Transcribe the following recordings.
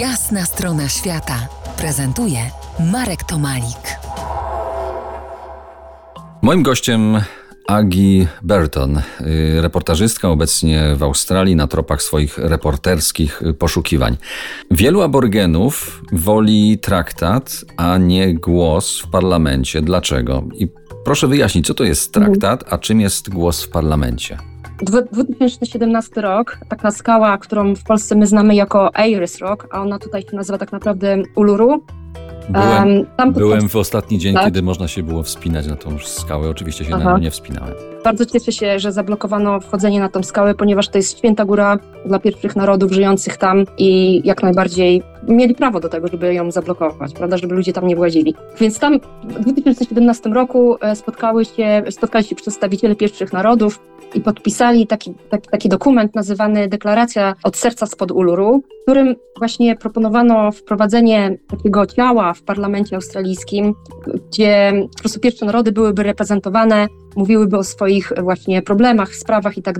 Jasna strona świata prezentuje Marek Tomalik. Moim gościem Agi Burton, y, reportażystka obecnie w Australii na tropach swoich reporterskich poszukiwań. Wielu aborygenów woli traktat, a nie głos w parlamencie. Dlaczego? I proszę wyjaśnić, co to jest traktat, a czym jest głos w parlamencie? 2017 rok, taka skała, którą w Polsce my znamy jako Ayers Rock, a ona tutaj się nazywa tak naprawdę Uluru. Byłem, po byłem w ostatni dzień, Tak? kiedy można się było wspinać na tą skałę. Oczywiście się na Aha. nią nie wspinałem. Bardzo cieszę się, że zablokowano wchodzenie na tą skałę, ponieważ to jest święta góra dla pierwszych narodów żyjących tam i jak najbardziej mieli prawo do tego, żeby ją zablokować, prawda, żeby ludzie tam nie włazili. Więc tam w 2017 roku e, spotkały się, spotkali się przedstawiciele pierwszych narodów i podpisali taki, taki, taki dokument nazywany Deklaracja od serca spod Uluru, w którym właśnie proponowano wprowadzenie takiego ciała w parlamencie australijskim, gdzie po prostu pierwsze narody byłyby reprezentowane mówiłyby o swoich właśnie problemach, sprawach i tak.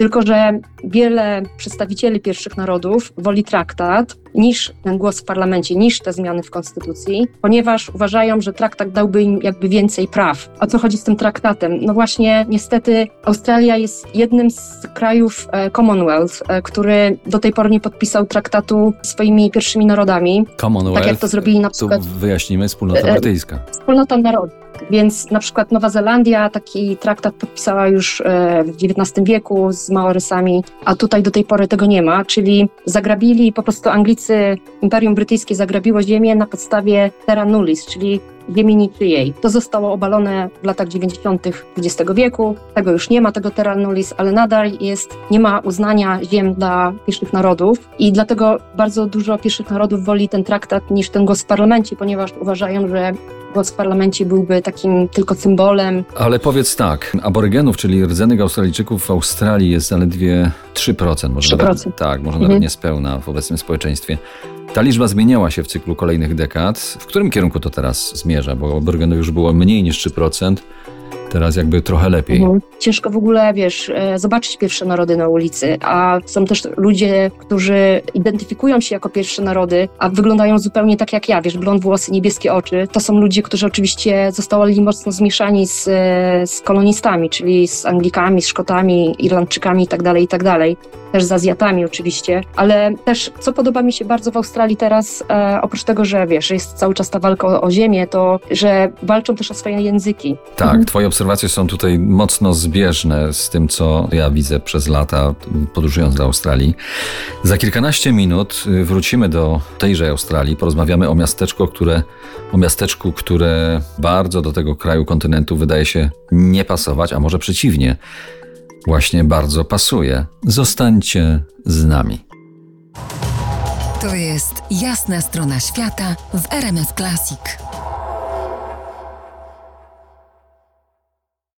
Tylko, że wiele przedstawicieli pierwszych narodów woli traktat niż ten głos w parlamencie, niż te zmiany w konstytucji, ponieważ uważają, że traktat dałby im jakby więcej praw. O co chodzi z tym traktatem? No właśnie, niestety Australia jest jednym z krajów e, Commonwealth, e, który do tej pory nie podpisał traktatu swoimi pierwszymi narodami, Commonwealth, tak jak to zrobili na przykład wyjaśnimy, wspólnota e, brytyjska. wspólnota narodów. Więc na przykład Nowa Zelandia taki traktat podpisała już e, w XIX wieku z Maorysami, a tutaj do tej pory tego nie ma, czyli zagrabili po prostu Anglicy, Imperium Brytyjskie zagrabiło ziemię na podstawie terra nullis, czyli ziemi niczyjej. To zostało obalone w latach 90. XX wieku, tego już nie ma, tego terra nullis, ale nadal jest, nie ma uznania ziem dla pierwszych narodów i dlatego bardzo dużo pierwszych narodów woli ten traktat niż ten głos w parlamencie, ponieważ uważają, że głos w parlamencie byłby takim tylko symbolem. Ale powiedz tak, aborygenów, czyli rdzennych Australijczyków w Australii jest zaledwie 3%. Może 3%. Nawet, tak, może Mhm. nawet niespełna w obecnym społeczeństwie. Ta liczba zmieniała się w cyklu kolejnych dekad. W którym kierunku to teraz zmierza? Bo aborygenów już było mniej niż 3%, teraz jakby trochę lepiej. Mhm. Ciężko w ogóle, wiesz, e, zobaczyć pierwsze narody na ulicy, a są też ludzie, którzy identyfikują się jako pierwsze narody, a wyglądają zupełnie tak jak ja, wiesz, blond włosy, niebieskie oczy. To są ludzie, którzy oczywiście zostali mocno zmieszani z, e, z kolonistami, czyli z Anglikami, z Szkotami, Irlandczykami itd., itd., też z Azjatami oczywiście, ale też, co podoba mi się bardzo w Australii teraz, e, oprócz tego, że wiesz, jest cały czas ta walka o, o ziemię, to, że walczą też o swoje języki. Tak, twoje obserwacje są tutaj mocno zbieżne z tym, co ja widzę przez lata podróżując do Australii. Za kilkanaście minut y, wrócimy do tejże Australii, porozmawiamy o miasteczku, które, o miasteczku, które bardzo do tego kraju kontynentu wydaje się nie pasować, a może przeciwnie, właśnie bardzo pasuje. Zostańcie z nami. To jest Jasna strona świata w RMS Classic.